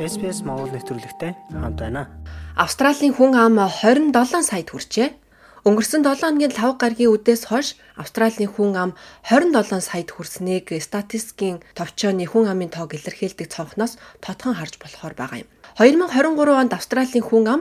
SPS Монгол нэвтрүүлэгтэй хамт байна. Австралийн хүн ам 27 саяд хүрчээ. Өнгөрсөн 7 хоногийн 5 гаргийн үдээс хойш Австралийн хүн ам 27 саяд хүрснийг статистикийн товчооны хүн амын тоог илэрхийлдэг цонхноос тодхон харж болохоор байгаа юм. 2023 онд Австралийн хүн ам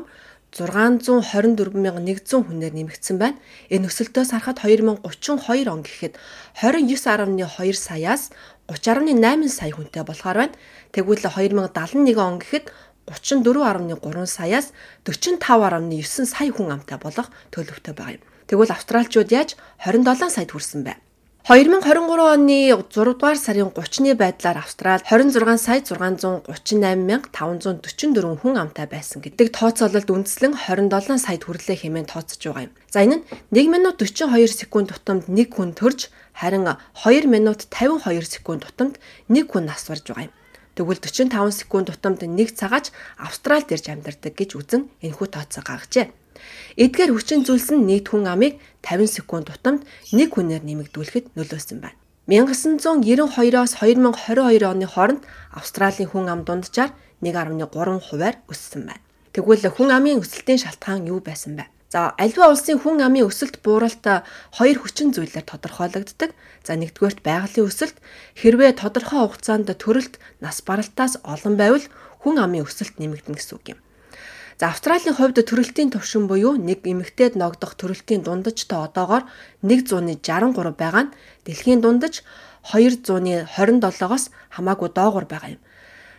624,100 хүнээр нэмэгдсэн байна. Энэ өсөлтөөс харахад 2032 он гэхэд 29.2 саяас 30.8 сая хүнтэй болохоор байна. Тэгвэл 2071 он гэхэд 34.3 саяас 45.9 сая хүн амтай болох төлөвтэй байгаа юм. Тэгвэл австралчууд яаж 27 саяд хүрсэн бэ? 2023 оны 6 дугаар сарын 30-ны байдлаар Австрал 26 сая 638,544 хүн амтай байсан гэдэг тооцоололд үндэслэн 27 саяд хүрлээ хэмээн тооцож байгаа юм. За энэ нь 1 минут 42 секунд тутамд 1 хүн төрж харин 2 минут 52 секунд тутамд 1 хүн нас барж байгаа юм. Тэгвэл 45 секунд тутамд 1 цагаач Австралид ирж амьдардаг гэж үзэн энэхүү тооцоо гаргажээ. Эдгээр хүчин зүйлс нь нийт хүн амыг 50 секунд тутамд нэг хүнээр нэмэгдүүлэхэд нөлөөсөн байна. 1992-оос 2022 оны хооронд Австралийн хүн ам дунджаар 1.3 хувиар өссөн байна. Тэгвэл хүн амын өсөлтийн шалтгаан юу байсан бэ? За альва улсын хүн амын өсөлт бууралт хоёр хүчин зүйлээр тодорхойлогддог. За нэгдүгээрт байгалийн өсөлт хэрвээ тодорхой хугацаанд төрөлт нас баралтаас олон байвал хүн амын өсөлт нэмэгдэнэ гэсэн үг юм. За Австралийн хувьд төрөлтийн төвшин буюу нэг эмэгтэйд ногдох төрөлтийн дундажтай одоогоор 163 байгаа нь дэлхийн дундаж 227-оос хамаагүй доогуур байгаа юм.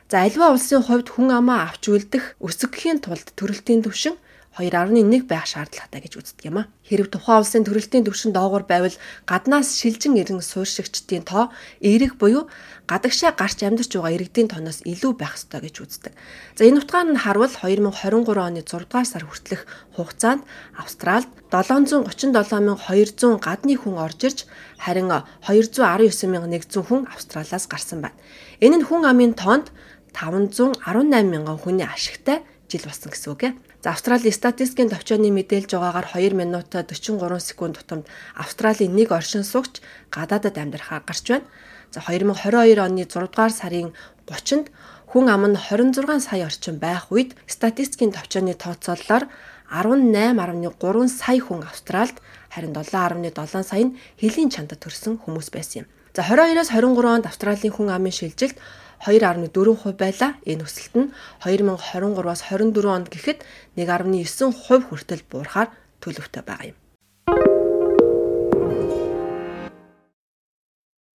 За альва улсын хувьд хүн амаа авч үлдэх өсөхийн тулд төрөлтийн төвшин 2.1 байх шаардлагатай гэж үздэг юм а. Хэрв тухайн улсын төрөлтийн түвшин доогуур байвал гаднаас шилжин ирэн суурьшигчдийн тоо эерэг буюу гадагшаа гарч амьдарч байгаа иргэдийн тооноос илүү байх ёстой гэж үздэг. За энэ утгаар нь харвал 2023 оны 6 дугаар сар хүртэлх хугацаанд Австралид 737,200 гадны хүн орж ирж харин 219,100 хүн Австралиас гарсан байна. Энэ нь хүн амын тоонд 518 мянган хүний ашигтай жил болсон гэсэн үг ээ. За Австралийн статистикийн төвчөөний мэдээлж байгаагаар 2 минут 43 секунд тутамд Австралийн нэг оршин суугч гадаадад амьдрахаар гарч байна. За 2022 оны 6 дугаар сарын 30-нд хүн ам нь 26 сая орчим байх үед статистикийн төвчөөний тооцоололоор 18.3 сая хүн Австралид харин 7.7 сая нь хөлийн чандад төрсэн хүмүүс байсан юм. За 22-оос 23 онд Австралийн хүн амын шилжилт 2.4% байлаа. Энэ өсөлт нь 2023-аас 24 онд гэхэд 1.9% хүртэл буурахаар төлөвтэй байгаа юм.